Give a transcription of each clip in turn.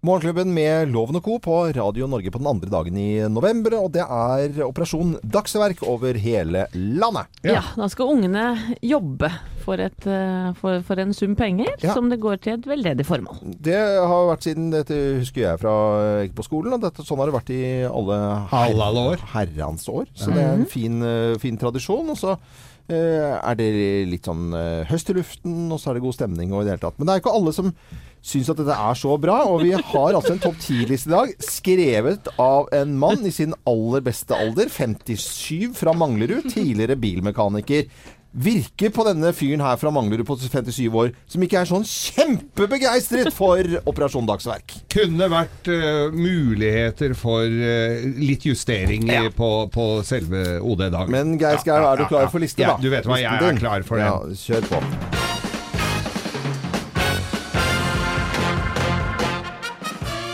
Morgenklubben med Loven og Co. på Radio Norge på den andre dagen i november. Og det er Operasjon Dagsverk over hele landet. Ja, da skal ungene jobbe for, et, eh, for, for en sum penger Ja. som det går til et veldedig formål. Det har vært siden dette husker jeg fra jeg gikk på skolen. Og dette, sånn har det vært i alle, her, alle år. herrens år. Så det er en fin, eh, fin tradisjon. Og så eh, er det litt sånn høst i luften, og så er det god stemning og i det hele tatt. Men det er ikke alle som syns at dette er så bra. Og vi har altså en topp 10-liste i dag, skrevet av en mann i sin aller beste alder, 57, fra Manglerud, tidligere bilmekaniker. Virker på denne fyren her fra Manglerud på 57 år, som ikke er sånn kjempebegeistret for Operasjon Dagsverk. Kunne vært uh, muligheter for uh, litt justering ja. på, på selve OD-dagen. Men Geir Skau, er du klar for liste, Ja, da? du vet hva, jeg er klar for det. Ja, kjør på.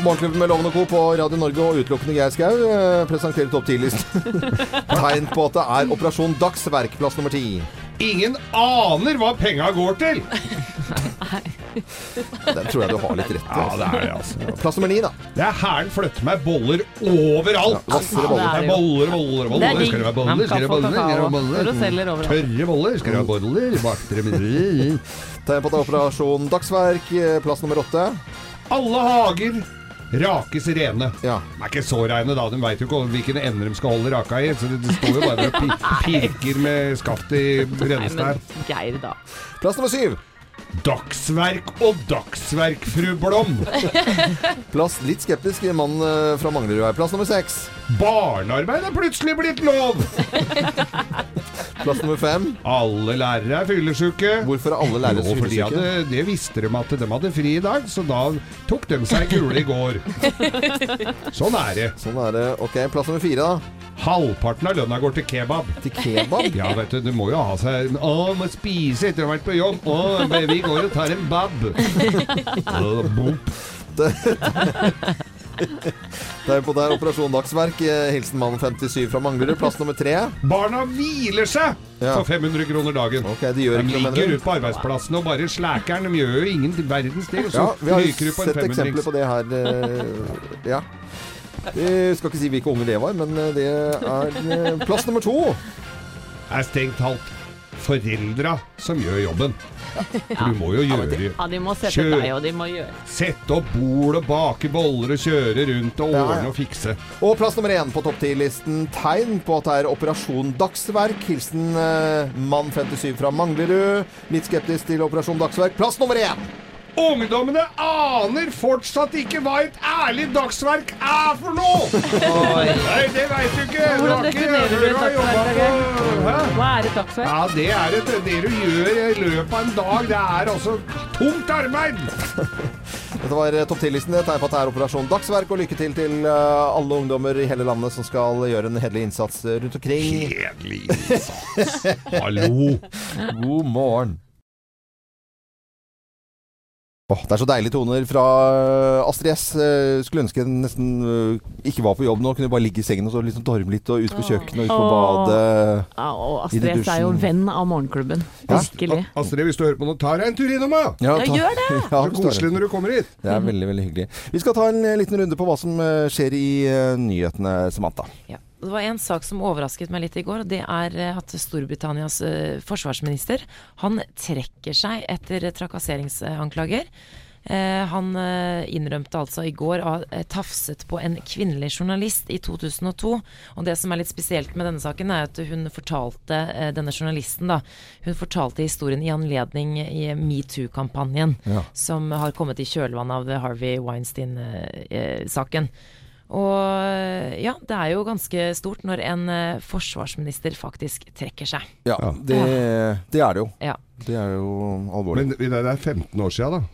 Morgenklubben med Loven og Co. på Radio Norge og utelukkende Geir Skau eh, presenterer topp 10-listen. Tegn på at det er Operasjon Dagsverk, plass nummer ti. Ingen aner hva penga går til! Den tror jeg du har litt rett i. Ja, altså. det er det, altså. Plass nummer ni, da. Det er hæren flytter meg boller overalt! Ja, masse boller. Det er boller, boller, er boller. Skal det være boller? Skal det være boller? Skal det være. Tørre boller? Skal det være boller? Bakter det Tegn på at det er Operasjon Dagsverk, eh, plass nummer åtte. Alle hager rakes rene. Ja. De er ikke så reine, da. De veit jo ikke hvilken ender de skal holde raka i. Så det, det står jo bare og pi- pirker med skaftet i Nei, rennestein. Geir, da. Plass nummer syv. Dagsverk og dagsverk, fru Blom! Plass litt skeptisk mann eh, fra Manglerud her. Plass nummer seks. Barnearbeid er plutselig blitt lov! Plass nummer fem. Alle lærere er fyllesyke. Hvorfor er alle lærere Jo, for de hadde, det visste de at de hadde fri i dag, så da tok de seg en kule i går. Sånn er det. Sånn er det. Ok, plass nummer fire, da. Halvparten av lønna går til kebab. Til kebab. Ja, vet du, du må jo ha seg Å, må spise etter å ha vært på jobb. Å, vi går og tar en bab. Å, bop. Tegn på det er Operasjon Dagsverk. eh, Hilsen mann 57 fra Manglerud. Plass nummer tre. Barna hviler seg Ja. for 500 kroner dagen. Okay, de gjør De ikke ligger ute på arbeidsplassen og bare slæker'n. De gjør jo ingen verdens ting. Ja, vi har jo på en sett eksempler på det her. eh, Ja. Vi skal ikke si hvilke unge det var, men eh, det er plass nummer to. er strengt talt foreldra som gjør jobben. For du må jo Ja, gjøre Ja, de må sette Kjør. deg, og de må gjøre Sette opp bol og bake boller og kjøre rundt og ordne ja. og fikse. Og plass nummer én på topp 10-listen. Tegn på at det er Operasjon Dagsverk. Hilsen eh, mann 57 fra Manglerud. Litt skeptisk til Operasjon Dagsverk. Plass nummer én! Ungdommene aner fortsatt ikke hva et ærlig dagsverk er for noe! Nei, det veit du ikke! Hvordan definerer du et dagsverk. Hva er et dagsverk? Ja, det er et, det du gjør i løpet av en dag. Det er altså tungt arbeid! Dette var eh, topp 10-listen. Det tegn på at det er Operasjon Dagsverk. Og lykke til til eh, alle ungdommer i hele landet som skal gjøre en hederlig innsats eh, rundt omkring. Hederlig innsats. Hallo! God morgen. Åh, det er så deilige toner fra eh, Astrid S. Eh, Skulle ønske jeg nesten eh, ikke var på jobb nå. Kunne bare ligge i sengen og så liksom dorme litt, og ut på kjøkkenet og ut på Åh. badet. Ja, og Astrid S er jo venn av morgenklubben. Ja. Astrid, hvis du hører på nå, ta deg en tur innom, da! Ja, ta- gjør det! Ja, Så koselig når du kommer hit. Det er veldig, veldig hyggelig. Vi skal ta en liten runde på hva som skjer i nyhetene, Samantha. Ja. Det var en sak som overrasket meg litt i går, og det er eh, at Storbritannias eh, forsvarsminister han trekker seg etter trakasseringsanklager. Eh, han innrømte altså i går å ha tafset på en kvinnelig journalist i 2002. Og det som er litt spesielt med denne saken, er at hun fortalte denne journalisten da, hun fortalte historien i anledning i metoo-kampanjen Ja. som har kommet i kjølvannet av Harvey Weinstein-saken. Og ja, det er jo ganske stort når en eh, forsvarsminister faktisk trekker seg. Ja, det, det er det jo. Ja. Det er jo alvorlig. Men det er 15 år siden, da.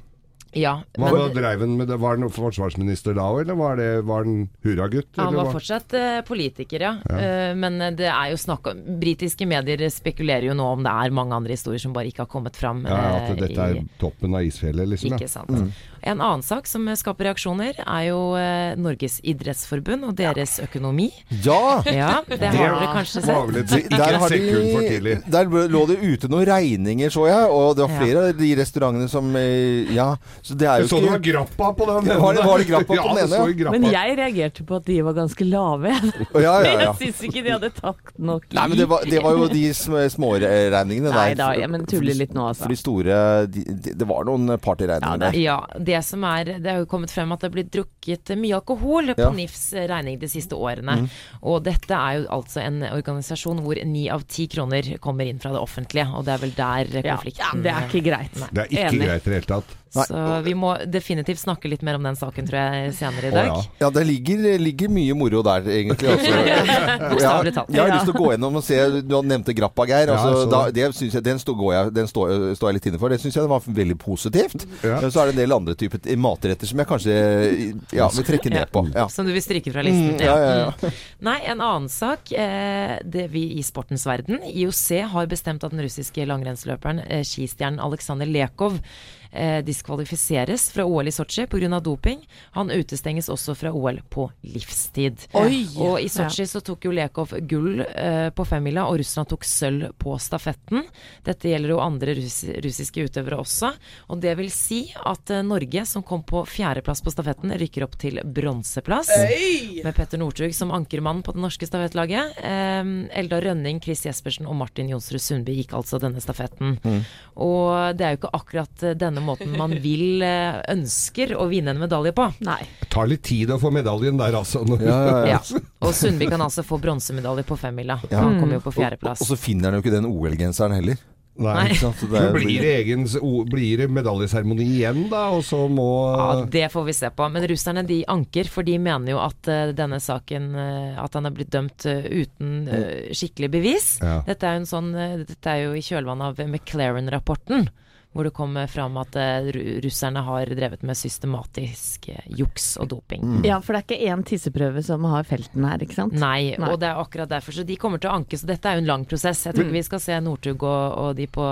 Ja, Hva men hva drev han med det? Var han forsvarsminister da òg, eller var, det, var han hurragutt? han var hva? fortsatt uh, politiker, ja. Eh, men det er jo snakk om Britiske medier spekulerer jo nå om det er mange andre historier som bare ikke har kommet fram. ja, At dette er i- toppen av isfjellet, liksom? Ikke Ja. sant. En annen sak som skaper reaksjoner, er jo eh, Norges idrettsforbund og deres økonomi. Ja! Ja, det har dere kanskje sett. Der, ikke de, der lå det ute noen regninger, så jeg. Og det var Ja. flere av de restaurantene som eh, Ja, Så det er jo så det var ikke grappa på den Var det- var det grappa på ja, den ene, ja? Men jeg reagerte på at de var ganske lave. Ja, ja, ja. Jeg syns ikke de hadde takt nok Nei, men det var, det var jo de sm- småregningene der. Nei da, ja, men tuller litt nå, altså. For de store de, de, Det var noen Ja, partyregninger der. Ja, det som er Det har jo kommet frem at det er blitt drukket mye alkohol på Ja. Mm. NIFs regning de siste årene. Og dette er jo altså en organisasjon hvor ni av ti kroner kommer inn fra det offentlige, og det er vel der konflikten Ja, det er ikke greit. Det er ikke Enig. greit i det hele tatt. Nei. Så vi må definitivt snakke litt mer om den saken, tror jeg, senere i dag. dag. ja. Ja, det ligger, ligger mye moro der, egentlig. Også. Bokstavelig talt. Jeg har lyst til å gå gjennom og se Du nevnte Grappa, Geir. Altså, så da, det. det synes jeg, den, står, jeg, den står, står jeg litt inne for. Det syns jeg var veldig positivt. Ja. Så er det en del andre typer matretter som jeg kanskje ja, vil trekke ned på. Ja. Som du vil stryke fra listen? Mm, ja, ja, ja. Mm. Nei, en annen sak. Eh, det vi i sportens verden. IOC har bestemt at den russiske langrennsløperen, eh, skistjernen Aleksandr Lekov, eh, diskvalifiseres fra OL i Sotsji pga. doping. Han utestenges også fra OL på livstid. Oi! Og i Sotsji så tok jo Lekov gull eh, på femmila, og Russland tok sølv på stafetten. Dette gjelder jo andre russ russiske utøvere også. Og det vil si at eh, Norge, som kom på fjerdeplass på stafetten, rykker opp til bronseplass. Med Petter Northug som ankermann på det norske stafettlaget. Eh, Eldar Rønning, Chris Jespersen og Martin Jonsrud Sundby gikk altså denne stafetten. Og det er jo ikke akkurat eh, måten man vil eh, ønsker å vinne en medalje på. Nei. Det tar litt tid å få medaljen der, altså. Ja, ja, ja. Ja. Og Sundby kan altså få bronsemedalje på femmila. Ja. Han kommer jo på Og, fjerdeplass. og så finner han jo ikke den OL-genseren heller. Nei. Så det er- blir det, egen, blir det medaljeseremoni igjen, da? Og så må Ja, Det får vi se på. Men russerne de anker, for de mener jo at eh, denne saken eh, At han er blitt dømt uten skikkelig bevis. Ja. Dette er jo en sånn Dette er jo i kjølvannet av McLaren-rapporten. Hvor det kommer fram at eh, russerne har drevet med systematisk eh, juks og doping. Mm. Ja, for det er ikke én tisseprøve som har felten her, ikke sant? Nei, Nei. og det er akkurat derfor. Så de kommer til å anke. Så dette er jo en lang prosess. Jeg tror ikke vi skal se Northug og, og de på,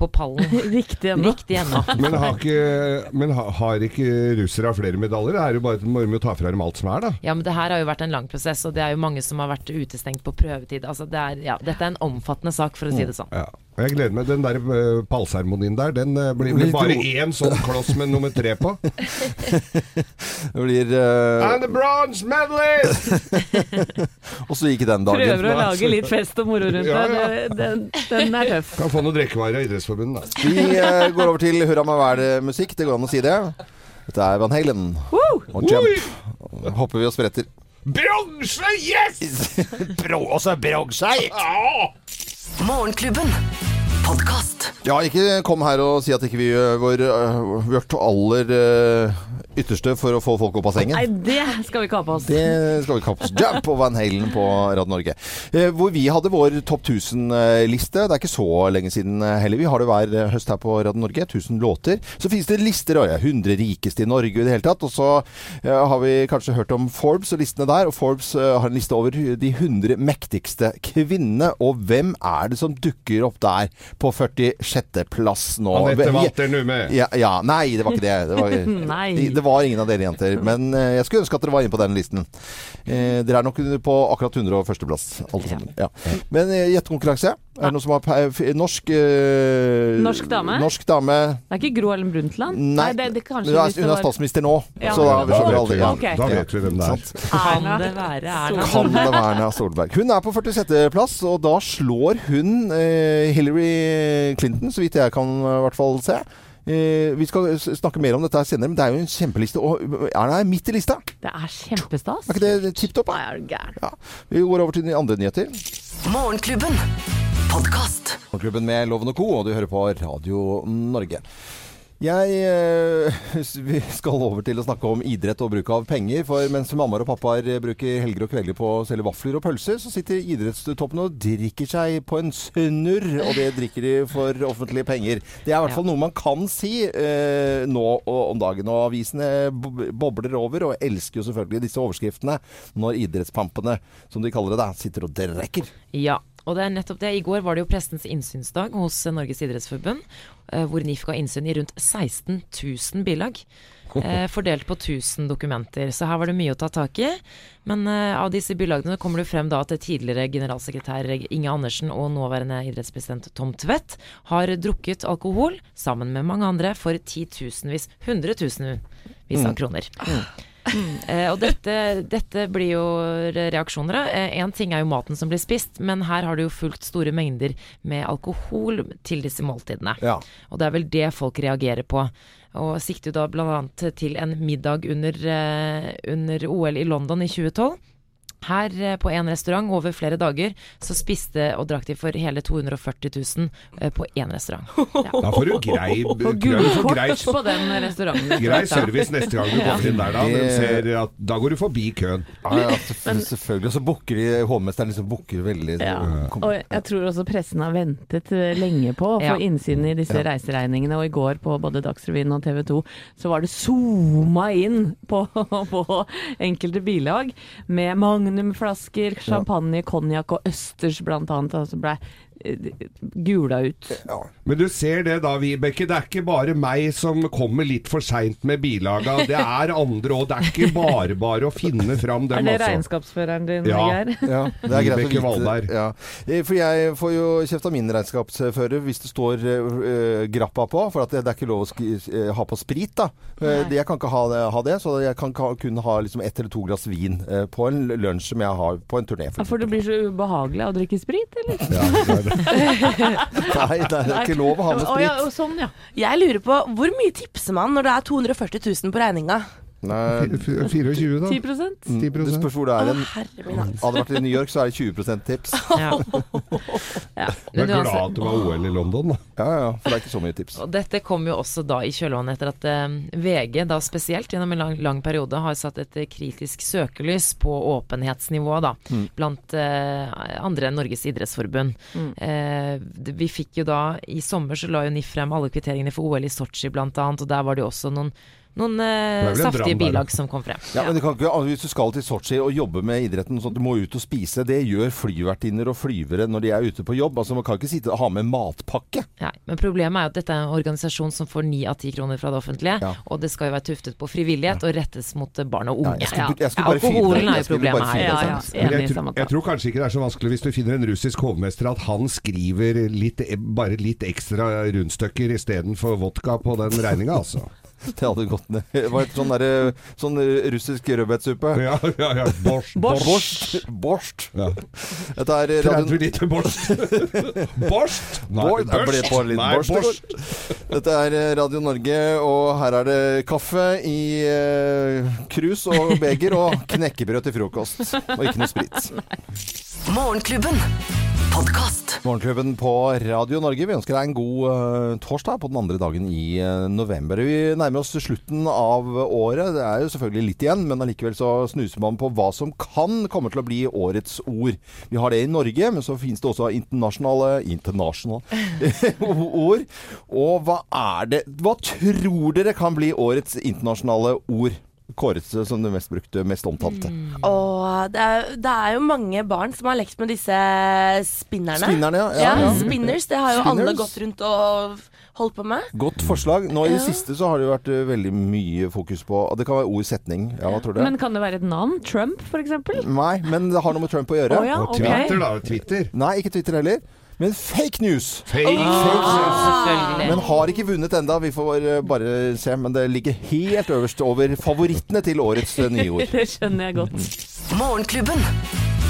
på pallen Riktig ennå. riktig ennå. Men, har ikke, men har ikke russere flere medaljer? Det er jo bare at må jo ta fra dem alt som er, da. Ja, men det her har jo vært en lang prosess, og det er jo mange som har vært utestengt på prøvetid. Altså, det er, ja, dette er en omfattende sak, for å si det sånn. Ja. Og jeg gleder meg. Den der uh, pallseremonien der, den uh, blir Blir vel bare én sånn kloss med nummer tre på. Det blir uh... And the bronze medalist! Og så gikk den dagen. Prøver å lage litt fest og moro rundt Ja, ja. det. Den, den er tøff. Kan få noe drikkevarer av Idrettsforbundet, da. Vi uh, går over til Hurra meg vær-musikk. Det går an å si det. Dette er Van Halen og Jump. Hopper vi og spretter. Bronse, yes! Bro, også bronse! Morgenklubben. Podkast. Ja, ikke kom her og si at ikke vi gjør vår, øh, vårt aller øh, ytterste for å få folk opp av sengen. Nei, det skal vi ikke ha på oss. Det skal vi kappe oss. Jump og Van Halen på Radio Norge. Eh, hvor vi hadde vår topp 1000-liste. Det er ikke så lenge siden eh, heller. Vi har det hver eh, høst her på Radio Norge. 1000 låter. Så finnes det lister. Ja, 100 rikeste i Norge i det hele tatt. Og så eh, har vi kanskje hørt om Forbes og listene der. Og Forbes eh, har en liste over de 100 mektigste kvinnene. Og hvem er det som dukker opp der på 46.-plass nå? Anette Walter Numme. ja, ja, nei, det var ikke det. Det var, det var ingen av dere jenter. Men eh, jeg skulle ønske at dere var inne på den listen. Eh, dere er nok på akkurat 101.-plass, alle sammen. Ja. Men eh, gjettekonkurranse. Er det noen som har norsk øh, Norsk dame? Norsk dame. Det er ikke Gro Ellen Brundtland? Nei, det, det er, det hun er statsminister nå, Ja. så da skjønner vet, alle vi, ja. Da vet vi hvem det er. Kan det være Erna? Kan det være Erna Solberg. Hun er på 46.-plass, og da slår hun eh, Hillary Clinton, så vidt jeg kan eh, i hvert fall se. Eh, vi skal snakke mer om dette senere, men det er jo en kjempeliste. Og Erna er midt i lista. Det er kjempestas. Er ikke det tipp topp? Nei. Ja. Vi går over til de andre nyheter. Morgenklubben. Podkast. Klubben med Loven og Co., og du hører på Radio Norge. Jeg eh, Vi skal over til å snakke om idrett og bruk av penger. For mens mammaer og pappaer bruker helger og kvelder på å selge vafler og pølser, så sitter idrettstoppene og drikker seg på en snurr. Og det drikker de for offentlige penger. Det er i hvert fall noe man kan si eh, nå om dagen. Og avisene bobler over, og elsker jo selvfølgelig disse overskriftene når idrettspampene, som de kaller det, da, sitter og drikker. Ja. Og det er nettopp det. I går var det jo prestens innsynsdag hos Norges idrettsforbund, eh, hvor NIF ga innsyn i rundt 16 000 bilag. Eh, fordelt på 1000 dokumenter. Så her var det mye å ta tak i. Men eh, av disse bilagene kommer det frem da at tidligere generalsekretær Inge Andersen og nåværende idrettspresident Tom Tvedt har drukket alkohol sammen med mange andre for titusenvis, hundretusenvis av kroner. Eh, og dette, dette blir jo reaksjoner av. Én ting er jo maten som blir spist, men her har det jo fulgt store mengder med alkohol til disse måltidene. Ja. Og det er vel det folk reagerer på. Og sikter jo da bl.a. til en middag under, eh, under OL i London i 2012. Her eh, på en restaurant over flere dager så spiste og drakk de for hele 240 000 eh, på én restaurant. Da får du grei, Og du får grei, på den grei service neste gang du kommer inn der. Da De ser at, da går du forbi køen. Ja, ja, selvfølgelig. Og så booker de Hovmesteren liksom booker veldig Ja. Og jeg tror også pressen har ventet eh, lenge på å få innsyn i disse reiseregningene. Og i går på både Dagsrevyen og TV 2 så var det zooma inn på, på enkelte bilag med magnumflasker, champagne, konjakk og østers blant annet. Altså ble eh, gula ut. Ja. Men du ser det da, Vibeke. Det er ikke bare meg som kommer litt for seint med bilaga. Det er andre òg. Det er ikke bare bare å finne fram dem Er det altså. regnskapsføreren din, Ja. Geir? Ja, det er greit Vibeke. Valberg. Ja. Eh, For jeg får jo kjeft av min regnskapsfører hvis det står uh, grappa på, for at det, det er ikke lov å eh, ha på sprit. da. Uh, jeg kan ikke ha det, ha det, så jeg kan ka- kun ha liksom ett eller to glass vin uh, på en lunsj som jeg har på en turné. Ja, For det blir så ubehagelig å drikke sprit, eller? Ja, det er det. Nei, det er ikke lov å ha med Å, ja, sprit. sånn, ja. Jeg lurer på, hvor mye tipser man når det er 240 000 på regninga? Nei, 24, da. 10 mm, det 10%. spørs hvor det er. En, Herre min hatt. hadde det vært i New York, så er det 20% tips. Ja. Du er glad det var OL i London, da. Ja, ja, for det er ikke så mye tips. Og dette kom jo også da i kjølvannet etter at eh, VG da spesielt gjennom en lang, lang periode har satt et eh, kritisk søkelys på åpenhetsnivået da, blant eh, andre enn Norges idrettsforbund. Eh, vi fikk jo da, i sommer så la jo NIF frem alle kvitteringene for OL i Sotsji blant annet, og der var det jo også noen, noen en saftige bilag som kom frem. Ja, men du kan ikke, altså, Hvis du skal til Sotsji og jobbe med idretten, sånn at du må ut og spise, det gjør flyvertinner og flyvere når de er ute på jobb. Altså Man kan ikke sitte og ha med matpakke. Nei, men problemet er jo at dette er en organisasjon som får ni av ti kroner fra det offentlige, Ja. og det skal jo være tuftet på frivillighet og rettes mot eh, barn og Ja, unge. jeg skulle, Ja. jeg skulle bare Alkoholen er jo Jeg skulle bare problemet fyre her. det. Ja, ja. sant? Men Enig i jeg, tr jeg tror kanskje ikke det er så vanskelig hvis du finner en russisk hovmester at han skriver litt, bare litt ekstra rundstykker istedenfor vodka på den regninga, altså. Det hadde gått ned. Det var et sånn, der, sånn russisk rødbetsuppe. Ja, ja, ja. Borsj. Borsj. Borsj. Ja. Dette er 30 liter borsj. borsj? Bor- Jeg ble på litt Nei, borsj. borsj. Dette er Radio Norge, og her er det kaffe i eh, krus og beger og knekkebrød til frokost. Og ikke noe sprit. Morgenklubben. Morgenklubben på Radio Norge. Vi ønsker deg en god uh, torsdag på den andre dagen i uh, november. Vi nærmer oss slutten av året. Det er jo selvfølgelig litt igjen, men allikevel så snuser man på hva som kan komme til å bli årets ord. Vi har det i Norge, men så finnes det også internasjonale internasjonale ord. Og hva er det Hva tror dere kan bli årets internasjonale ord? Kåret som det mest brukte, mest omtalte. Og det er, det er jo mange barn som har lekt med disse spinnerne. Spinnerne, ja. Ja, ja. Spinners. Det har jo alle gått rundt og holdt på med. Godt forslag. Nå i det Ja. siste så har det jo vært eh, veldig mye fokus på Det kan være ord setning. Ja, hva tror du? Men kan det være et navn? Trump, eksempel? Nei, men det har noe med Trump å gjøre. Oh, ja, Og ok. Twitter, da. Twitter. Nei, ikke Twitter heller. Men fake news! Fake. selvfølgelig. Men har ikke vunnet enda. Vi får eh, bare se. Men det ligger helt øverst over favorittene til årets nye nyord. Det skjønner jeg godt. Morgenklubben.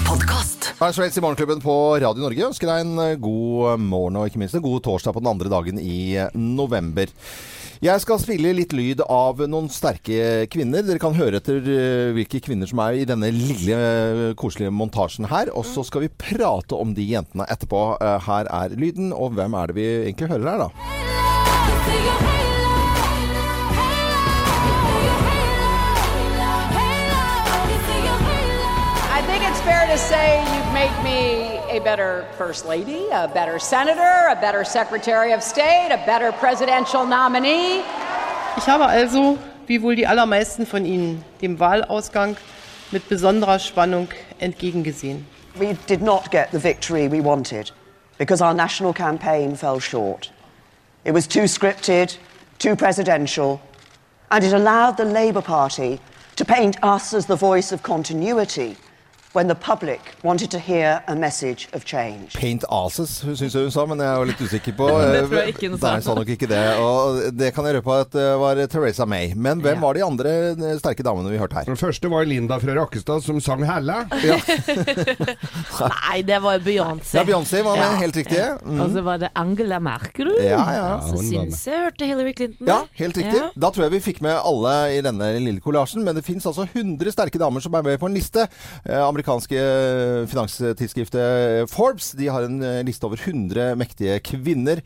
Podkast. Her Sveits i Morgenklubben på Radio Norge ønsker deg en eh, god morgen og ikke minst en god torsdag på den andre dagen i eh, november. Jeg skal spille litt lyd av noen sterke kvinner. Dere kan høre etter eh, hvilke kvinner som er i denne lille, eh, koselige montasjen her. Og så skal vi prate om de jentene etterpå. Eh, Her er lyden, og hvem er det vi egentlig hører her, da? To say you've made me a better First Lady, a better Senator, a better Secretary of State, a better presidential nominee. Ich habe also, wie wohl die allermeisten von Ihnen, dem Wahlausgang mit besonderer Spannung entgegengesehen. We did not get the victory we wanted because our national campaign fell short. It was too scripted, too presidential, and it allowed the Labour Party to paint us as the voice of continuity when the public wanted to hear a message of change. Paint asses, syns jeg hun sa, men jeg er jo litt usikker på Det tror jeg ikke hun sa. Nei, sa nok ikke det. Og det kan jeg røpe at det var Teresa May. Men hvem var de andre sterke damene vi hørte her? Den første var Linda fra Rakkestad som sang 'Hælla'. Nei, det var Beyoncé. Ja, Beyoncé var med, helt riktig. Mm. Og så var det Angela Merkel. Ja, ja. Så syns jeg hørte Hillary Clinton. Ja, helt riktig. Ja. Da tror jeg vi fikk med alle i denne lille kollasjen. Men det fins altså 100 sterke damer som er med på en liste. Eh, amerikanske eh, finanstidsskriftet Forbes de har en eh, liste over 100 mektige kvinner.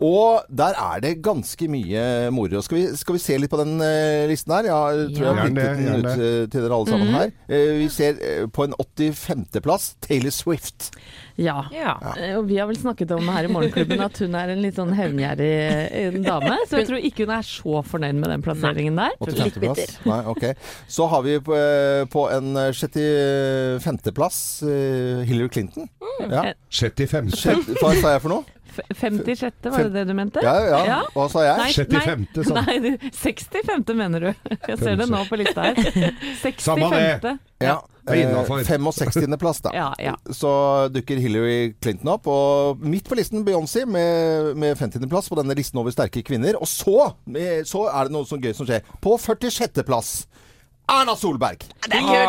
Og der er det ganske mye moro. Skal vi, skal vi se litt på den eh, listen her? Jeg tror jeg har printet den ut eh, til dere alle sammen her. Eh, vi ser eh, på en 85.-plass Taylor Swift. Ja. Ja. Eh, Og vi har vel snakket om her i Morgenklubben at hun er en litt sånn hevngjerrig eh, dame. Så jeg tror ikke hun er så fornøyd med den plasseringen der. Litt bitter. Nei, okay. Så har vi på, eh, på en 65.-plass Hillary Clinton. Ja. 75. Sjette- Hva sa jeg for noe? F- 56., var det det du mente? Ja, ja. Hva sa jeg? Nei, 65., sa nei, du, 65. mener du. Jeg ser det nå på lista her. 65. Samme det. Ja. Er 65.-plass, da. Ja, ja. Så dukker Hillary Clinton opp. Og midt på listen Beyoncé med, med 50.-plass på denne listen over sterke kvinner. Og så, med, så er det noe så gøy som skjer. På 46.-plass Erna Solberg. Det er gøy.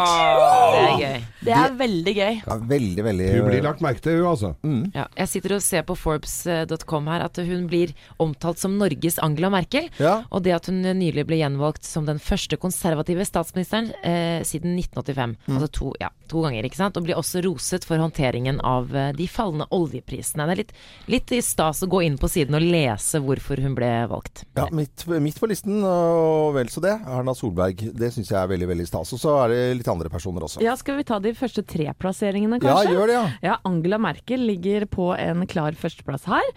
Det er gøy. Er veldig gøy. Ja, veldig, veldig Hun blir lagt merke til, hun altså. Ja, jeg sitter og ser på Forbes.com her at hun blir omtalt som Norges Angela Merkel. Ja. Og det at hun nylig ble gjenvalgt som den første konservative statsministeren eh, siden 1985. Mm. Altså to, ja, to ganger, ikke sant. Og blir også roset for håndteringen av eh, de fallende oljeprisene. Det er litt, litt i stas å gå inn på siden og lese hvorfor hun ble valgt. Ja, midt, midt på listen, og vel så det. Erna Solberg. Det syns jeg er veldig veldig stas. Og så er det litt andre personer også. Ja, skal vi ta de første tre plasseringene, Ja, gjør det, ja. Ja, Angela Merkel ligger på en klar førsteplass her.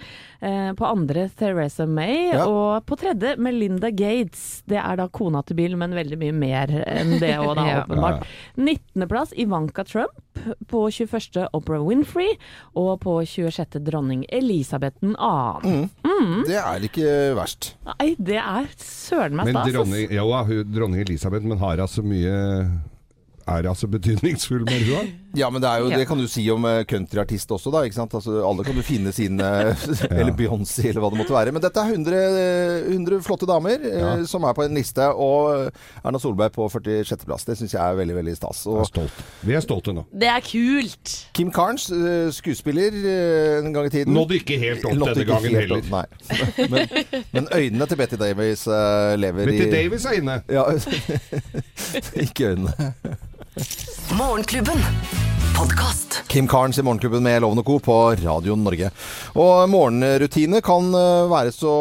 Eh, på andre Theresa May. Ja. Og på tredje Melinda Gates. Det er da kona til Bill, men veldig mye mer enn det òg, da, Ja. åpenbart. 19.-plass Ivanka Trump. På 21. Oprah Winfrey. Og på 26. dronning Elisabeth 2. Mm. Det er ikke verst. Nei, det er søren meg Men stas. ass. dronning, ja, hun, dronning Elisabeth, men har altså mye Er altså betydningsfull med rua? Ja, men det, er jo, Ja. det kan du si om eh, countryartist også, da. ikke sant? Altså, alle kan du finne sin eh, Eller Beyoncé, eller hva det måtte være. Men dette er 100, eh, 100 flotte damer eh, Ja. som er på en liste. Og Erna Solberg på 46.-plass. Det syns jeg er veldig veldig stas. Og, er. Vi er stolte nå. Det er kult. Kim Carnes, skuespiller en gang i tiden. Nådde ikke helt opp Nådde denne gangen heller. opp, Nei. Men, men øynene til Betty Davies lever Betty i Davis er inne. Ja, ikke øynene. Morgenklubben. Podkast. Kim Carnes i Morgenklubben med Loven og Co. på Radio Norge. Og morgenrutine kan eh, være så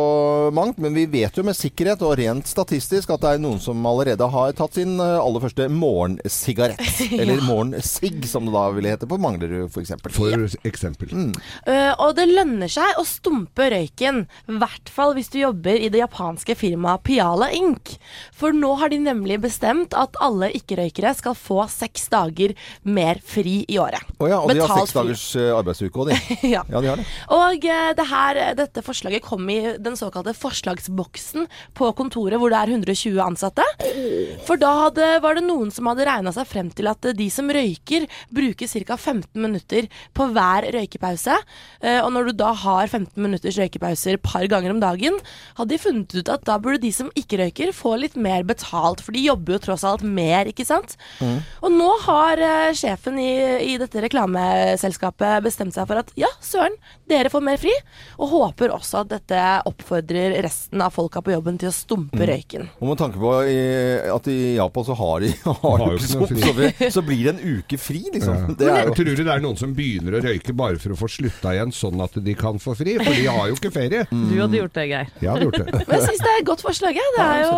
mangt, men vi vet jo med sikkerhet og rent statistisk at det er noen som allerede har tatt sin eh, aller første morgensigarett. Eller morgensigg, som det da ville hete på Manglerud f.eks. For eksempel. Eh, og det lønner seg å stumpe røyken. I hvert fall hvis du jobber i det japanske firmaet Piala Inc. For nå har de nemlig bestemt at alle ikke-røykere skal få seks dager mer fri i året. Å ja, og de har seks dagers eh, arbeidsuke òg, de. ja. Ja, de har det. Og eh, det her, dette forslaget kom i den såkalte forslagsboksen på kontoret hvor det er 120 ansatte. For da hadde, var det noen som hadde regna seg frem til at eh, de som røyker, bruker ca. 15 minutter på hver røykepause. Eh, Og når du da har 15 minutters røykepauser et par ganger om dagen, hadde de funnet ut at da burde de som ikke røyker, få litt mer betalt. For de jobber jo tross alt mer, ikke sant. Og nå har eh, sjefen i, i dette reklameselskapet bestemt seg for at ja, søren, dere får mer fri. Og håper også at dette oppfordrer resten av folka på jobben til å stumpe røyken. Og med tanke på i, at i Japan så har de har Har de så, så, vi- så blir det en uke fri, liksom. Ja. Det er jo Tror du det er noen som begynner å røyke bare for å få slutta igjen, sånn at de kan få fri? For de har jo ikke ferie. Du hadde gjort det, Geir. Jeg hadde gjort det. Men jeg syns det er et godt forslag. jeg. Det er jo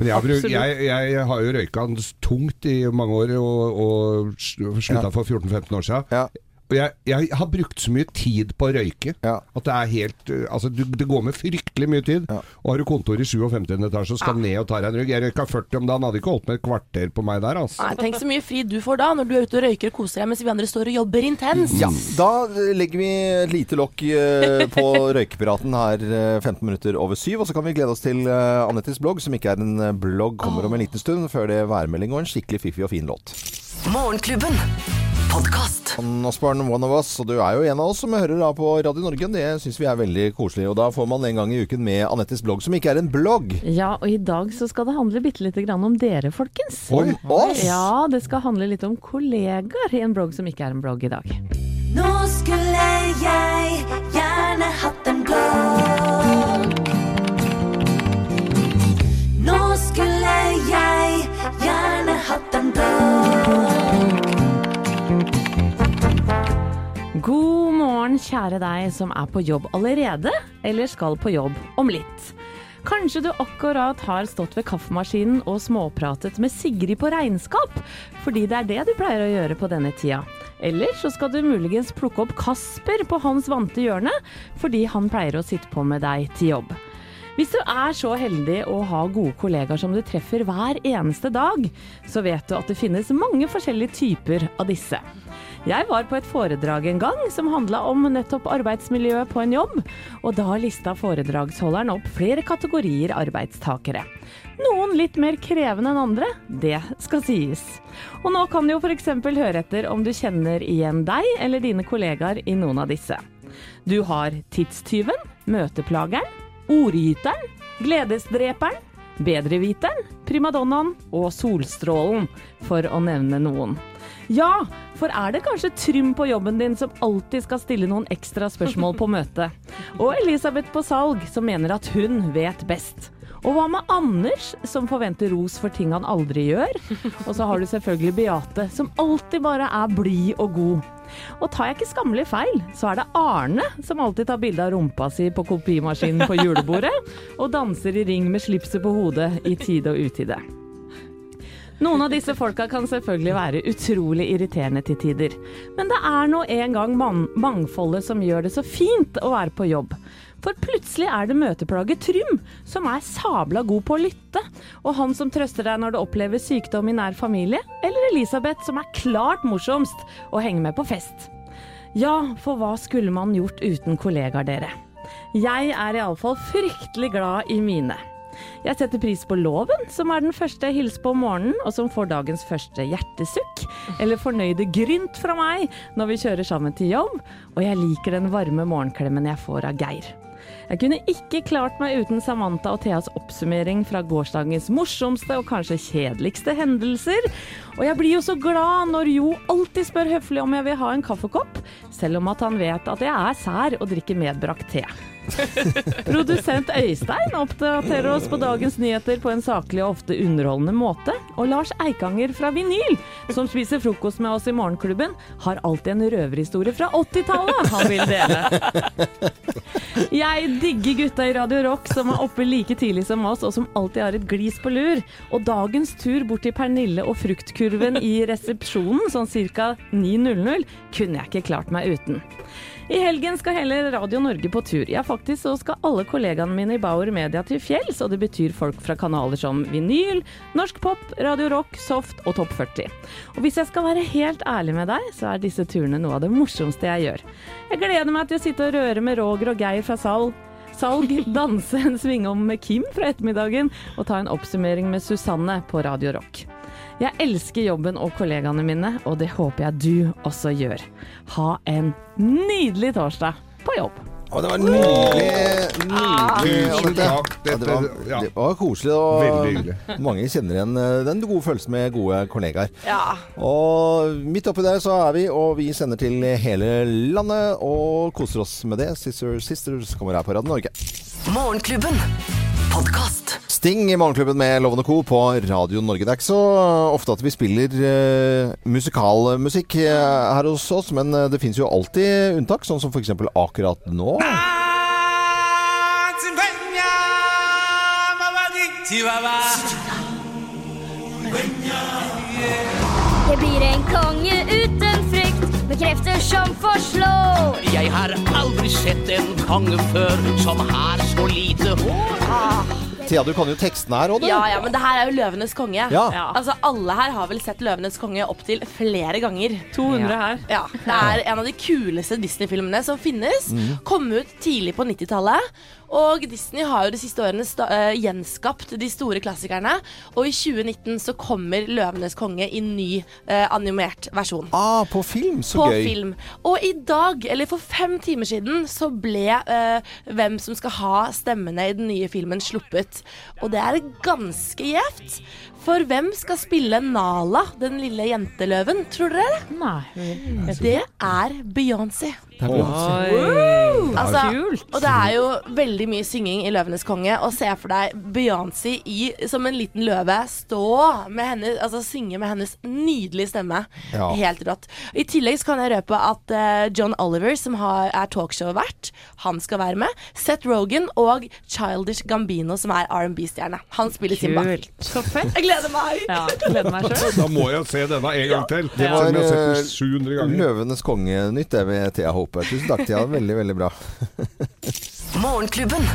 Men jeg, har bruk- jeg, jeg har jo røyka tungt i mange år, og, og slutta for 14-15 år siden. Ja. Og jeg, jeg har brukt så mye tid på å røyke Ja. at det er helt uh, Altså, du, det går med fryktelig mye tid. Ja. Og har du kontor i 57. etasje og skal ned og ta deg en røyk Jeg røyka 40 om dagen, hadde ikke holdt med et kvarter på meg der, altså. Nei, tenk så mye fri du får da, når du er ute og røyker og koser deg mens vi andre står og jobber intenst. Ja, da legger vi et lite lokk eh, på Røykepiraten her eh, 15 minutter over syv. Og så kan vi glede oss til eh, Anettes blogg, som ikke er en eh, blogg, kommer om en liten stund. Før det er værmelding og en skikkelig fiffig og fin låt. Morgenklubben. Podkast. Ann one of us, og du er jo en av oss som hører da på Radio Norge. Det syns vi er veldig koselig. Og da får man en gang i uken med Anettes blogg, som ikke er en blogg. Ja, og i dag så skal det handle bitte lite grann om dere, folkens. Om oss! Ja, det skal handle litt om kollegaer i en blogg som ikke er en blogg i dag. Nå skulle jeg gjerne hatt en blogg. God morgen, kjære deg som er på jobb allerede, eller skal på jobb om litt. Kanskje du akkurat har stått ved kaffemaskinen og småpratet med Sigrid på regnskap, fordi det er det du pleier å gjøre på denne tida. Eller så skal du muligens plukke opp Kasper på hans vante hjørne, fordi han pleier å sitte på med deg til jobb. Hvis du er så heldig å ha gode kollegaer som du treffer hver eneste dag, så vet du at det finnes mange forskjellige typer av disse. Jeg var på et foredrag en gang som handla om nettopp arbeidsmiljøet på en jobb, og da lista foredragsholderen opp flere kategorier arbeidstakere. Noen litt mer krevende enn andre, det skal sies. Og nå kan du jo f.eks. høre etter om du kjenner igjen deg eller dine kollegaer i noen av disse. Du har tidstyven, møteplageren, ordgyteren, gledesdreperen, bedreviteren, primadonnaen og solstrålen, for å nevne noen. Ja, for er det kanskje Trym på jobben din som alltid skal stille noen ekstra spørsmål på møtet? Og Elisabeth på salg som mener at hun vet best. Og hva med Anders, som forventer ros for ting han aldri gjør? Og så har du selvfølgelig Beate, som alltid bare er blid og god. Og tar jeg ikke skammelig feil, så er det Arne som alltid tar bilde av rumpa si på kopimaskinen på julebordet, og danser i ring med slipset på hodet i tide og utide. Noen av disse folka kan selvfølgelig være utrolig irriterende til tider, men det er nå en gang man mangfoldet som gjør det så fint å være på jobb. For plutselig er det møteplaget Trym som er sabla god på å lytte, og han som trøster deg når du opplever sykdom i nær familie, eller Elisabeth som er klart morsomst å henge med på fest. Ja, for hva skulle man gjort uten kollegaer, dere? Jeg er iallfall fryktelig glad i mine. Jeg setter pris på loven, som er den første jeg hilser på om morgenen, og som får dagens første hjertesukk, eller fornøyde grynt fra meg når vi kjører sammen til jobb, og jeg liker den varme morgenklemmen jeg får av Geir. Jeg kunne ikke klart meg uten Samantha og Theas oppsummering fra gårsdagens morsomste og kanskje kjedeligste hendelser. Og jeg blir jo så glad når Jo alltid spør høflig om jeg vil ha en kaffekopp, selv om at han vet at jeg er sær og drikker medbrakt te. Produsent Øystein oppdaterer oss på dagens nyheter på en saklig og ofte underholdende måte. Og Lars Eikanger fra Vinyl, som spiser frokost med oss i Morgenklubben, har alltid en røverhistorie fra 80-tallet han vil dele. Jeg digger gutta i Radio Rock som er oppe like tidlig som oss, og som alltid har et glis på lur. Og dagens tur bort til Pernille og fruktkurven i resepsjonen, sånn ca. 9.00, kunne jeg ikke klart meg uten. I helgen skal hele Radio Norge på tur. Ja, faktisk så skal alle kollegaene mine i Bauer Media til fjells, og det betyr folk fra kanaler som Vinyl, Norsk Pop, Radio Rock, Soft og Topp 40. Og hvis jeg skal være helt ærlig med deg, så er disse turene noe av det morsomste jeg gjør. Jeg gleder meg til å sitte og røre med Roger og Geir fra Salg. Salg, danse en svingom med Kim fra ettermiddagen og ta en oppsummering med Susanne på Radio Rock. Jeg elsker jobben og kollegaene mine, og det håper jeg du også gjør. Ha en nydelig torsdag på jobb. Å, det var nydelig. nydelig Tusen Anette. takk. Ja, det, var, det var koselig. Og mange kjenner igjen eh, den gode følelsen med gode kollegaer. Ja. Og midt oppi der så er vi, og vi sender til hele landet og koser oss med det. Sister Sisters kommer her på Radio Norge. Morgenklubben. Podkast. Sting i Morgenklubben med Lovende Co. på Radio Norge. Det er ikke så ofte at vi spiller uh, musikalmusikk eh, her hos oss, men eh, det fins jo alltid unntak, sånn som f.eks. akkurat nå. Jeg blir en konge uten frykt, med krefter som forslår. Jeg har aldri sett en konge før som har så lite hår. Thea, du kan jo teksten her òg, du. Ja, ja, men det her er jo Løvenes konge. Ja. Altså, Alle her har vel sett Løvenes konge opptil flere ganger. 200 her. Ja, Det er en av de kuleste Disney-filmene som finnes. Mm. Kom ut tidlig på 90-tallet. Og Disney har jo de siste årene eh, gjenskapt de store klassikerne. Og i 2019 så kommer Løvenes konge i ny uh, animert versjon. Ah, på film, så på gøy. film. Og i dag, eller for fem timer siden, så ble uh, hvem som skal ha stemmene i den nye filmen sluppet. Og det er ganske gjevt. For hvem skal spille Nala, den lille jenteløven, tror dere? Nei. Det er Beyoncé. Det er Beyoncé. Oi. Altså, og det er jo veldig mye synging i 'Løvenes konge'. Og se for deg Beyoncé i, som en liten løve stå med henne, altså synge med hennes nydelige stemme. Ja. Helt rått. I tillegg så kan jeg røpe at uh, John Oliver, som har, er talkshow-vert, han skal være med. Seth Rogan og Childish Gambino, som er R&B-stjerne. Han spiller Simba. Så fett. Gleder meg! Ja, gleder meg selv. Da må jeg se denne en gang til. Det var Selv jeg har sett eh, den 700 ganger. Løvenes konge-nytt, det med Thea Hope. Tusen takk, Thea. Veldig, veldig bra. Morgenklubben.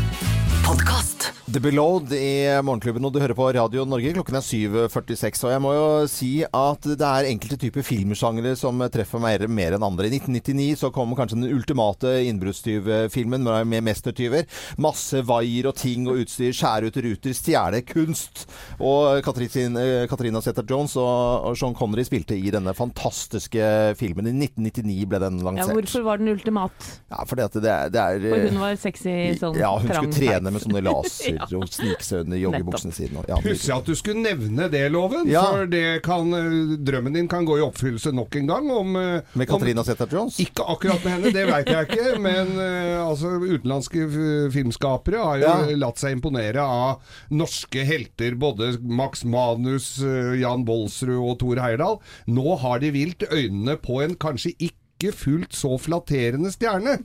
Podkast. The Below i Morgenklubben, og du hører på Radio Norge. Klokken er 7.46. Og jeg må jo si at det er enkelte typer filmsjangre som treffer meg mer enn andre. I 1999 så kom kanskje den ultimate innbruddstyvfilmen med mestertyver. Masse vaier og ting og utstyr. Skjære ut ruter. Stjele kunst. Og Katarina eh, Katrina Zeta-Jones og, Sean Connery spilte i denne fantastiske filmen. I 1999 ble den Ja, hvorfor var den ultimat? Ja, fordi at det det er For hun var sexy sånn ja, hun trang skulle trene med sånne laser Ja. og snike seg under joggebuksene sine. Ja, Pussig at du skulle nevne det, Loven. Ja. For det kan, eh, drømmen din kan gå i oppfyllelse nok en gang. Om, eh, Med Katrina Zeta-Jones? Ikke akkurat med henne, det veit jeg ikke. Men eh, altså, utenlandske filmskapere har jo Ja. latt seg imponere av norske helter. Både Max Manus, Jan Bolsrud og Tor Heyerdahl. Nå har de vilt øynene på en kanskje ikke fullt så flatterende stjerne.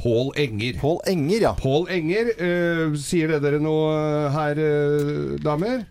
Pål Enger. Pål Enger, ja. Pål Enger, Uh, sier det dere noe her, uh, damer?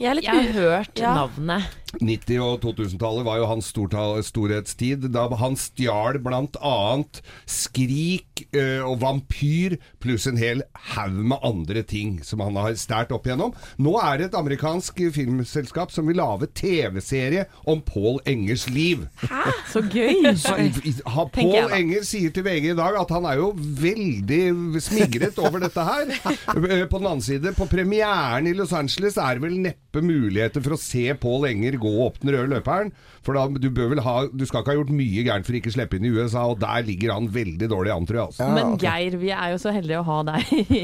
Jeg, er litt Jeg har hørt Ja. navnet. 90- og 2000-tallet var jo hans storhetstid, da han stjal annet Skrik eh, og Vampyr, pluss en hel haug med andre ting som han har stjålet opp igjennom. Nå er det et amerikansk filmselskap som vil lage TV-serie om Pål Engers liv. Hæ? Så gøy! Pål. Enger sier til VG i dag at han er jo veldig smigret over dette her. Eh, På den annen side, på premieren i Los Angeles er det vel neppe muligheter for å se Pål Enger gå opp den røde løperen. For da, du, bør vel ha, du skal ikke ha gjort mye gærent for ikke å slippe inn i USA, og der ligger han veldig dårlig an, tror jeg. Altså. Men Geir, vi er jo så heldige å ha deg i,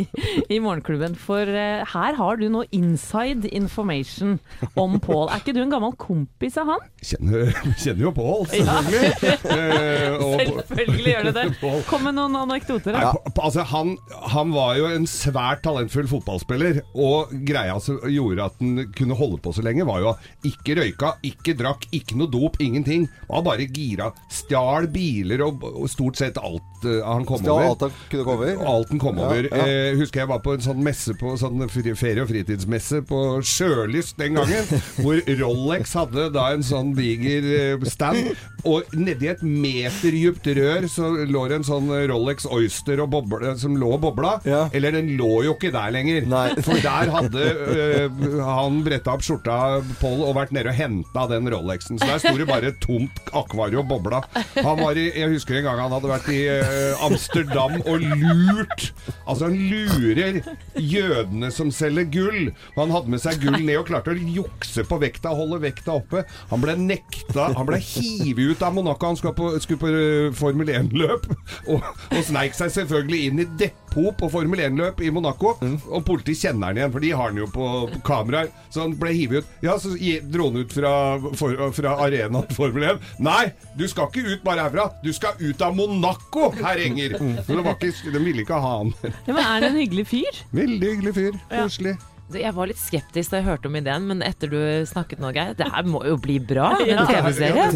i Morgenklubben, for uh, her har du nå inside information om Pål. Er ikke du en gammel kompis av han? Kjenner, kjenner jo Pål, selvfølgelig. Eh, og- Selvfølgelig gjør du det. Kom med noen anekdoter. Pa- altså, han, han var jo en svært talentfull fotballspiller, og greia som gjorde at han kunne holde på så lenge, var jo ikke røyka, ikke drakk, ikke noe dop, ingenting. Var bare gira. Stjal biler og, og stort sett alt uh, han kom Stjal over. alt han kunne komme over? Alt han kom Ja, over. ja. Eh, husker jeg var på en sånn messe på sånn ferie- og fritidsmesse på Sjølyst den gangen, hvor Rolex hadde da en sånn diger eh, stand, og nedi et meterdypt rør så lå det en sånn Rolex Oyster og boble, som lå og bobla. Eller den lå jo ikke der lenger. For der hadde øh, han bretta opp skjorta, Pål, og vært nede og henta den Rolexen. Så der sto det bare et tomt akvarium og bobla. Han var i, jeg husker en gang han hadde vært i eh, Amsterdam og lurt. Altså, han lurer jødene som selger gull. Han hadde med seg gull ned og klarte å jukse på vekta, holde vekta oppe. Han ble nekta Han ble hivet ut av Monaco. Han skulle på, skulle på eh, Formel 1-løp, og, og sneik seg selvfølgelig inn i depot på Formel 1-løp i Monaco. Og politiet kjenner han igjen, for de har han jo på, på kameraer. Så han ble hivet ut. Ja, så dro han ut fra, for, fra arenaen Formel 1. Nei, du skal ikke ut bare herfra. Du skal ut av Monaco, herr Enger. Så det var ikke, de ville ikke ha han. Ja, men er det en hyggelig fyr? Veldig hyggelig fyr. Koselig. Så jeg var litt skeptisk da jeg hørte om ideen, men etter du snakket nå, Geir Det her må jo bli bra! En TV-serie.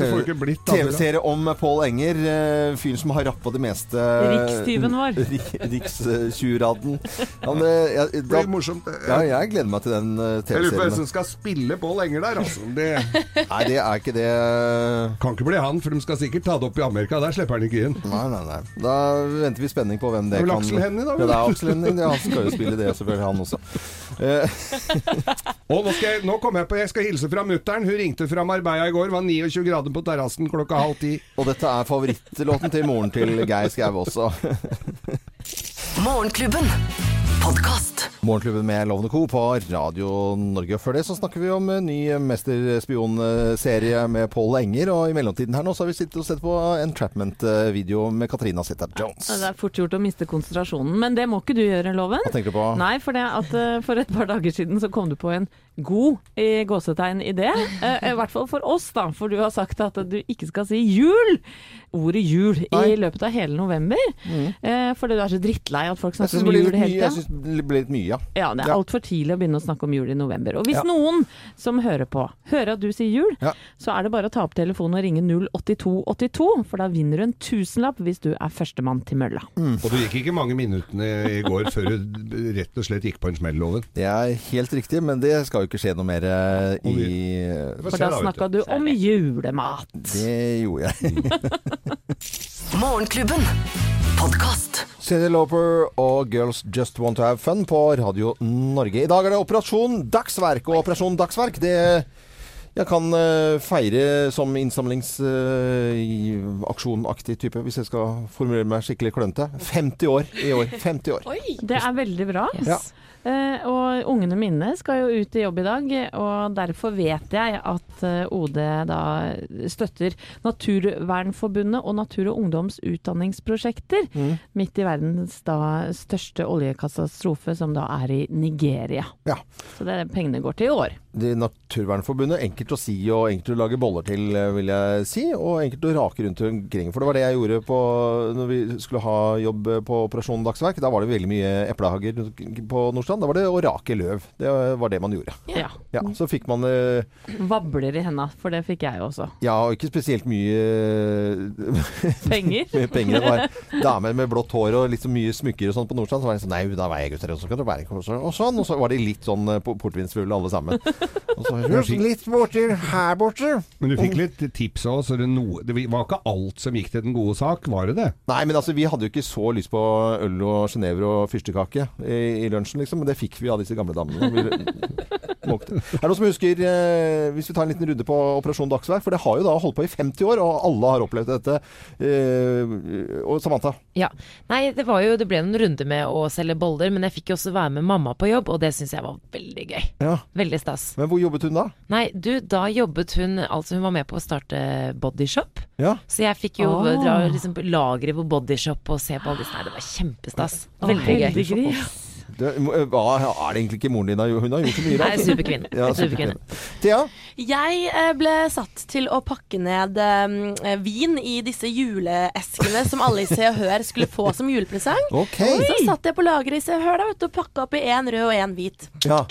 TV-serie om Pål Enger, eh, fyren som har rappa det meste Rikstyven vår. Rikstjuraden. Eh, Det da- blir morsomt. Ja, jeg gleder meg til den eh, Jeg lurer på hvem som skal spille Pål Enger der, altså. Det Nei, det er ikke det kan ikke bli han, for de skal sikkert ta det opp i Amerika. Der slipper han ikke inn. Nei, nei, nei. Da venter vi spenning på hvem det Det kan Aksel Hennie, da, Ja, det er Aksel Hennie. Ja, Han skal jo spille det, selvfølgelig, han også. Eh, Og nå, skal jeg, nå kommer jeg på Jeg skal hilse fra mutter'n. Hun ringte fra Marbella i går. Var 29 grader på terrassen klokka halv ti. og dette er favorittlåten til moren til Geir Skau også. Morgenklubben. Morgenklubben med Lovende Co. på Radio Norge. Og før det så snakker vi om en ny mesterspionserie med Paul Enger. Og i mellomtiden her nå så har vi sittet og sett på Entrapment-video med Katrina Sitter Jones. Det er fort gjort å miste konsentrasjonen, men det må ikke du gjøre, Loven. Hva tenker du på? Nei, for, det at, eh, for et par dager siden så kom du på en god i gåsetegn i det. I hvert fall for oss, da. For du har sagt at du ikke skal si jul! Ordet jul i løpet av hele november. Eh, fordi du er så drittlei at folk snakker om jul hele tida. Jeg syns det blir litt mye, ja. Ja, det er Ja. altfor tidlig å begynne å snakke om jul i november. Og hvis Ja. noen som hører på, hører at du sier jul, Ja. så er det bare å ta opp telefonen og ringe 08282, for da vinner du en tusenlapp hvis du er førstemann til mølla. Og du gikk ikke mange minuttene i går før du rett og slett gikk på en smell, Loven. Det er helt riktig, men det skal jo ikke skje noe mer eh, i For da snakka du om julemat. Det gjorde jeg. Morgenklubben. Podkast. Cindy Loper og Girls Just Want To Have Fun på Radio Norge. I dag er det Operasjon Dagsverk, og Operasjon Dagsverk det jeg kan eh, feire som innsamlingsaksjonaktig type, hvis jeg skal formulere meg skikkelig klønete. 50 år i år. 50 år. Oi! Det er veldig bra. Ja. Eh, og ungene mine skal jo ut i jobb i dag, og derfor vet jeg at eh, OD da støtter Naturvernforbundet og Natur og Ungdoms utdanningsprosjekter Mm. midt i verdens da største oljekatastrofe, som da er i Nigeria. Ja. Så det pengene går til i år. Det Naturvernforbundet, enkelt å si og enkelt å lage boller til, eh, vil jeg si. Og enkelt å rake rundt omkring. For det var det jeg gjorde på, når vi skulle ha jobb på Operasjon Dagsverk. Da var det veldig mye eplehager på Nordstrand. Da var det å rake løv. Det var det man gjorde. Ja. Ja, Så fikk man eh, Vabler i henda, for det fikk jeg jo også. Ja, og ikke spesielt mye Penger. mye penger. Det var damer med blått hår og litt så mye smykker og sånn på Nordstrand. Så var det sånn Nei, da var jeg gutter, og så kan du være og så- og sånn. Og så var de litt sånn eh, portvinsfulle alle sammen. Litt borti her borte. Men du fikk litt tips òg, så det, var ikke alt som gikk til den gode sak, var det det? Nei, men altså, vi hadde jo ikke så lyst på øl og genever og fyrstekake i, i lunsjen, liksom. Men det fikk vi av disse gamle damene. Vi måkte. Er det noen som husker, eh, hvis vi tar en liten runde på Operasjon Dagsverk, for det har jo da holdt på i 50 år, og alle har opplevd dette. Eh, og Samantha? Ja. Nei, det var jo Det ble en runde med å selge boller, men jeg fikk jo også være med mamma på jobb, og det syns jeg var veldig gøy. Ja. Veldig stas. Men hvor jobbet hun da? Nei, du, da jobbet hun Altså, hun var med på å starte bodyshop. Ja. Så jeg fikk jo oh. dra liksom på lageret på bodyshop og se på alle disse Nei, det var kjempestas. Veldig gøy. heldiggris. Det, hva er det egentlig ikke moren din har gjort? Hun har gjort så mye Nei, rart. superkvinne. Ja, Superkvinne. Thea? Jeg eh, ble satt til å pakke ned eh, vin i disse juleeskene som alle i Se og Hør skulle få som julepresang. Ok. Så satt jeg på lageret i Se og Hør da, vet du, og pakka opp i én rød og én hvit. Ja.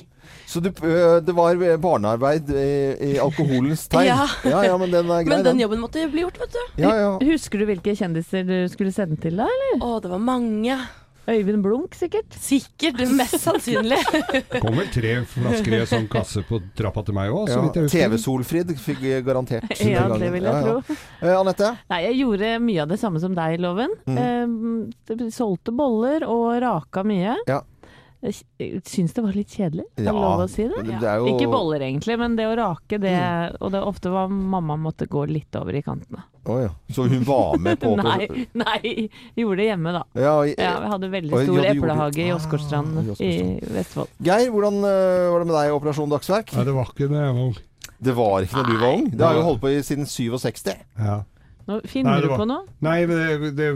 Så du, det var barnearbeid i, i alkoholens tegn? Ja. ja, ja, men den er grei, Men den jobben måtte bli gjort, vet du. Ja, ja. Husker du hvilke kjendiser du skulle sende til da, eller? Å, det var mange. Øyvind Blunk, sikkert? Sikkert. Mest sannsynlig. Det kom vel tre flasker i en sånn kasse på trappa til meg òg, så ja. vidt jeg husker. TV-Solfrid fikk vi garantert. Ja, det vil jeg tro. Eh, Anette? Nei, jeg gjorde mye av det samme som deg, Loven. Mm. Eh, solgte boller og raka mye. Ja. Jeg syns det var litt kjedelig, er det Ja, lov å si det? det er jo- Ikke boller egentlig, men det å rake det Og det ofte var mamma måtte gå litt over i kantene. Oh, ja. Så hun var med på nei, nei, gjorde det hjemme da. Ja, jeg, Ja, vi hadde veldig stor ja, eplehage i i Ah, i i Vestfold. Geir, hvordan uh, var det med deg i Operasjon Dagsverk? Nei, det var ikke det jeg var ung. Det var ikke da du var ung. Det har jo holdt på i siden 67. Ja. Nå finner du var- på noe? Nei, det, det,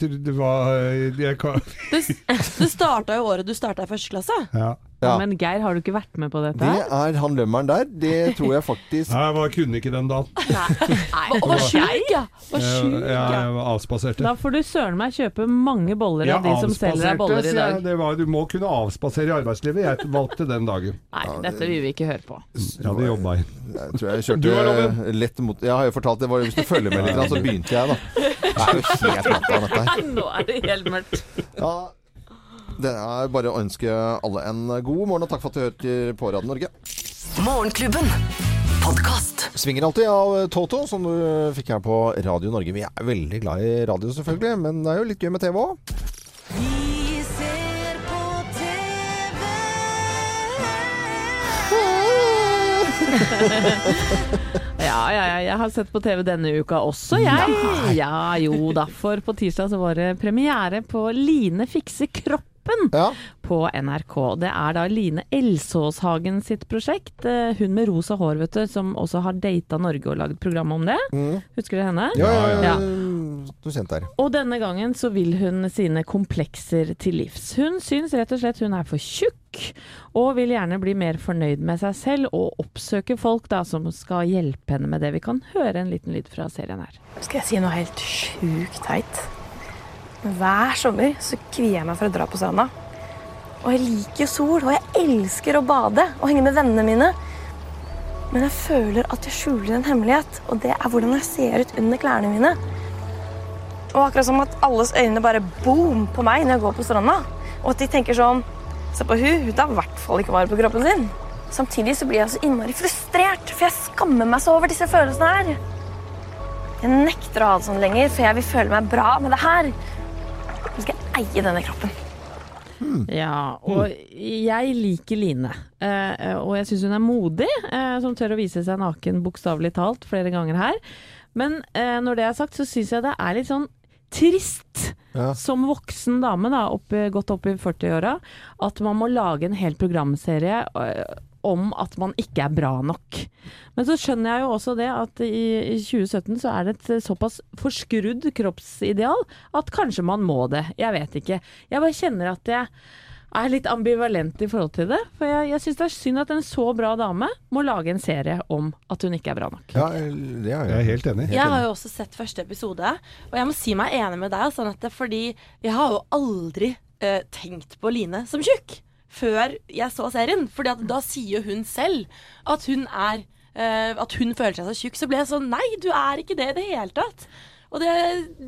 det, det var jeg kan, Det, det starta jo året du starta i første klasse. Ja. Ja. Men Geir, har du ikke vært med på dette? Det er han lømmeren der. Det tror jeg faktisk Nei, jeg kunne ikke den dagen. Nei. var sjuk, ja. Var Jeg, sjuk, ja, Jeg var avspaserte. Da får du søren meg kjøpe mange boller av de som selger deg boller i jeg. dag. Det var, du må kunne avspasere i arbeidslivet. Jeg valgte den dagen. Nei, dette vil vi ikke høre på. Jeg hadde jobba inn. Jeg tror jeg kjørte lett mot Jeg har jo fortalt det, hvis du følger med litt, så begynte jeg, da. Det er jo helt natta, dette her. Nå er det helt mørkt. Ja, det er bare å ønske alle en god morgen, og takk for at du hørte på Radio Norge. Morgenklubben. Svinger alltid av Toto, som du fikk her på Radio Norge. Vi er veldig glad i radio, selvfølgelig, men det er jo litt gøy med TV òg. Vi ser på TV. Ja, ja, ja, jeg har sett på TV denne uka også, jeg. Ja, jo da. For på tirsdag så var det premiere på Line fikser ja. På NRK. Det er da Line Elsåshagen sitt prosjekt. Eh, Hun med rosa hår, vet du, som også har data Norge og lagd program om det. Husker du henne? Ja, ja, ja. Ja. Du kjente her. Og denne gangen så vil hun sine komplekser til livs. Hun syns rett og slett hun er for tjukk, og vil gjerne bli mer fornøyd med seg selv og oppsøke folk da som skal hjelpe henne med det. Vi kan høre en liten lyd fra serien her. Skal jeg si noe helt sjukt teit? Hver sommer så kvier jeg meg for å dra på stranda. Og jeg liker jo sol, og jeg elsker å bade og henge med vennene mine. Men jeg føler at jeg skjuler en hemmelighet, og det er hvordan jeg ser ut under klærne mine. Og akkurat som at alles øyne bare boom på meg når jeg går på stranda. Og at de tenker sånn Se på hun, hun tar i hvert fall ikke vare på kroppen sin. Samtidig så blir jeg så innmari frustrert, for jeg skammer meg så over disse følelsene her. Jeg nekter å ha det sånn lenger, for jeg vil føle meg bra med det her. Nå skal jeg eie denne kroppen. Ja, og jeg liker Line. Eh, og jeg syns hun er modig, eh, som tør å vise seg naken bokstavelig talt flere ganger her. Men eh, når det er sagt, så syns jeg det er litt sånn trist som voksen dame, da, opp, godt opp i 40-åra, at man må lage en hel programserie om at man ikke er bra nok. Men så skjønner jeg jo også det at i, i 2017 så er det et såpass forskrudd kroppsideal at kanskje man må det. Jeg vet ikke. Jeg bare kjenner at jeg er litt ambivalent i forhold til det. For jeg, jeg syns det er synd at en så bra dame må lage en serie om at hun ikke er bra nok. Ja, det er jeg helt enig. Jeg har jo også sett første episode, og jeg må si meg enig med deg, sånn at det, fordi jeg har jo aldri uh, tenkt på Line som tjukk før jeg så serien. Fordi at da sier hun selv at hun er uh, At hun føler seg så tjukk. Så ble jeg sånn Nei, du er ikke det i det hele tatt. Og det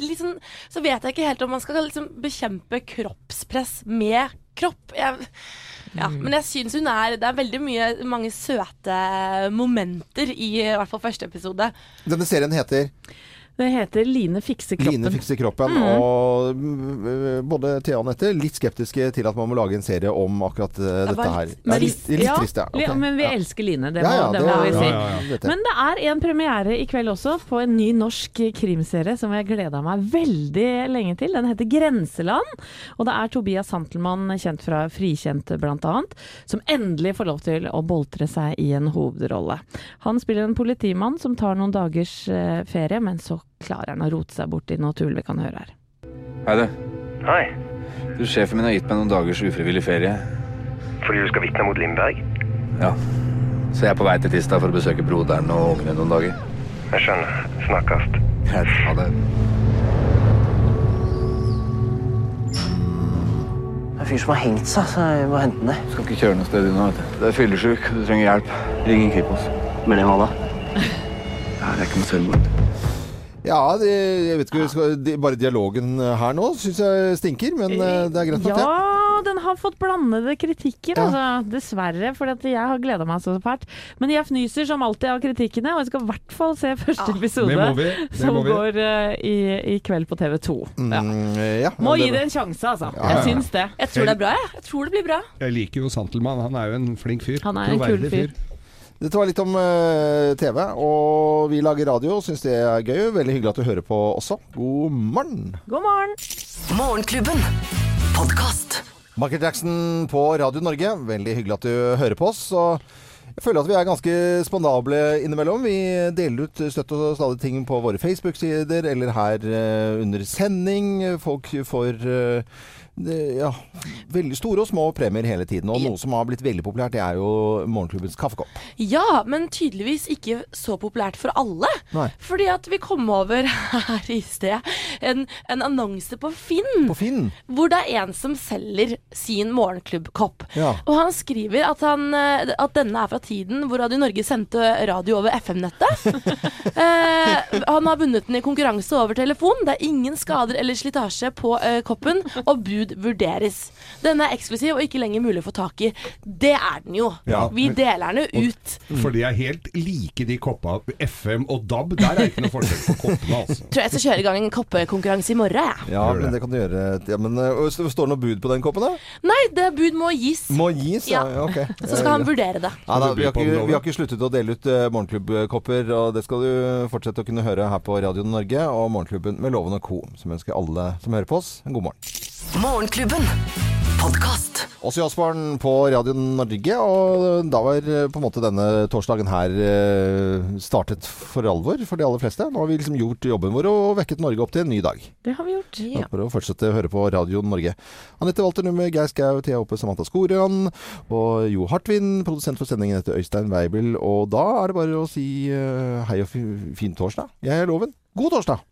liksom Så vet jeg ikke helt om man skal liksom bekjempe kroppspress med kropp. Jeg, ja, men jeg syns hun er Det er veldig mye, mange søte momenter i i hvert fall første episode. Denne serien heter Det heter Line fikser kroppen. Line fikser kroppen. Mm. Og mm, både Thea og Anette litt skeptiske til at man må lage en serie om akkurat eh, dette her. Det Ja, litt, litt ja, trist, ja. Okay. Ok. Men vi elsker Line, det må, ja, det det- må vi si. ja, ja, ja. Men det er en premiere i kveld også på en ny norsk krimserie som jeg gleda meg veldig lenge til. Den heter Grenseland. Og det er Tobias Santelmann, kjent fra Frikjent bl.a., som endelig får lov til å boltre seg i en hovedrolle. Han spiller en politimann som tar noen dagers eh, ferie, men så klarer han å rote seg bort i noe tull vi kan høre her. Hei, du. Hei. Du, Sjefen min har gitt meg noen dagers ufrivillig ferie. Fordi du skal vitne mot Lindberg? Ja. Så jeg er på vei til Tista for å besøke broderen og ungene noen dager. Jeg skjønner. Snakkes. Ha det. Det er en fyr som har hengt seg, så jeg må hente den. Skal ikke kjøre noe sted nå, vet du. Du er fyllesyk, du trenger hjelp. Ring en Kripos. Men hva da? Ja, det er ikke noe selvmord. Ja, det, jeg vet ikke, skal, de, bare dialogen her nå syns jeg stinker, men eh, det er greit nok, det. Ja, den har fått blandede kritikker, altså. Dessverre, for jeg har gleda meg så fælt. Men jeg fnyser som alltid av kritikkene, og jeg skal i hvert fall se første episode. det må vi, det som må vi. går eh, i, i kveld på TV 2. Ja. Mm, ja, Må gi det en sjanse, altså. Ja, ja, Jeg ja. syns det. Jeg tror det er bra, jeg. Jeg tror det blir bra. Jeg liker jo Santelmann. Han er jo en flink fyr. Han er en kul fyr. fyr. Dette var litt om uh, TV, og vi lager radio og syns det er gøy. Veldig hyggelig at du hører på også. God morgen! God morgen! Morgenklubben. Podkast. Michael Jackson på Radio Norge. Veldig hyggelig at du hører på oss. Og jeg føler at vi er ganske spandable innimellom. Vi deler ut støtt og stadig ting på våre Facebook-sider eller her eh, under sending. Folk får eh, ja, veldig store og små premier hele tiden. Og noe som har blitt veldig populært, det er jo morgenklubbens kaffekopp. Ja, men tydeligvis ikke så populært for alle. Nei. Fordi at vi kom over her i sted en, en annonse på Finn. På Finn? Hvor det er en som selger sin morgenklubbkopp. Ja. Og han skriver at, han, eh, at denne er fra tiden hvor Radio Norge sendte radio over FM-nettet. eh, han har vunnet den i konkurranse over telefon. Det er ingen skader eller slitasje på eh, koppen, og bud vurderes. Denne er eksklusiv og ikke lenger mulig å få tak i. Det er den jo. Ja. Vi deler den jo ut. For de er helt like de koppa FM og DAB. Der er det ikke noe forskjell på koppene, altså. Tror jeg skal kjøre i gang en koppekonkurranse i morgen, jeg. Ja, men det kan du gjøre. Ja, men, øh, står det noe bud på den koppen, da? Nei, det bud må gis. Må gis, ja. ja ok. Så skal han vurdere det. Ja, da, vi, har ikke, vi har ikke sluttet å dele ut uh, morgenklubbkopper, og det skal du fortsette å kunne høre her på Radio Norge og Morgenklubben med Loven og Co. Som ønsker alle som hører på oss, en god morgen. Morgenklubben. Podkast. Åssi Osborn på Radio Norge, og da var eh, på en måte denne torsdagen her eh, startet for alvor for de aller fleste. Nå har vi liksom gjort jobben vår og vekket Norge opp til en ny dag. Det har vi gjort. Ja. For å fortsette å høre på Radio Norge. Anette Walter Numme, Geir Skau, Thea Oppe, Samantha Skoran og Jo Hartvin, produsent for sendingen heter Øystein Weibel. Og da er det bare å si eh, hei og fin torsdag. Jeg er Loven. God torsdag!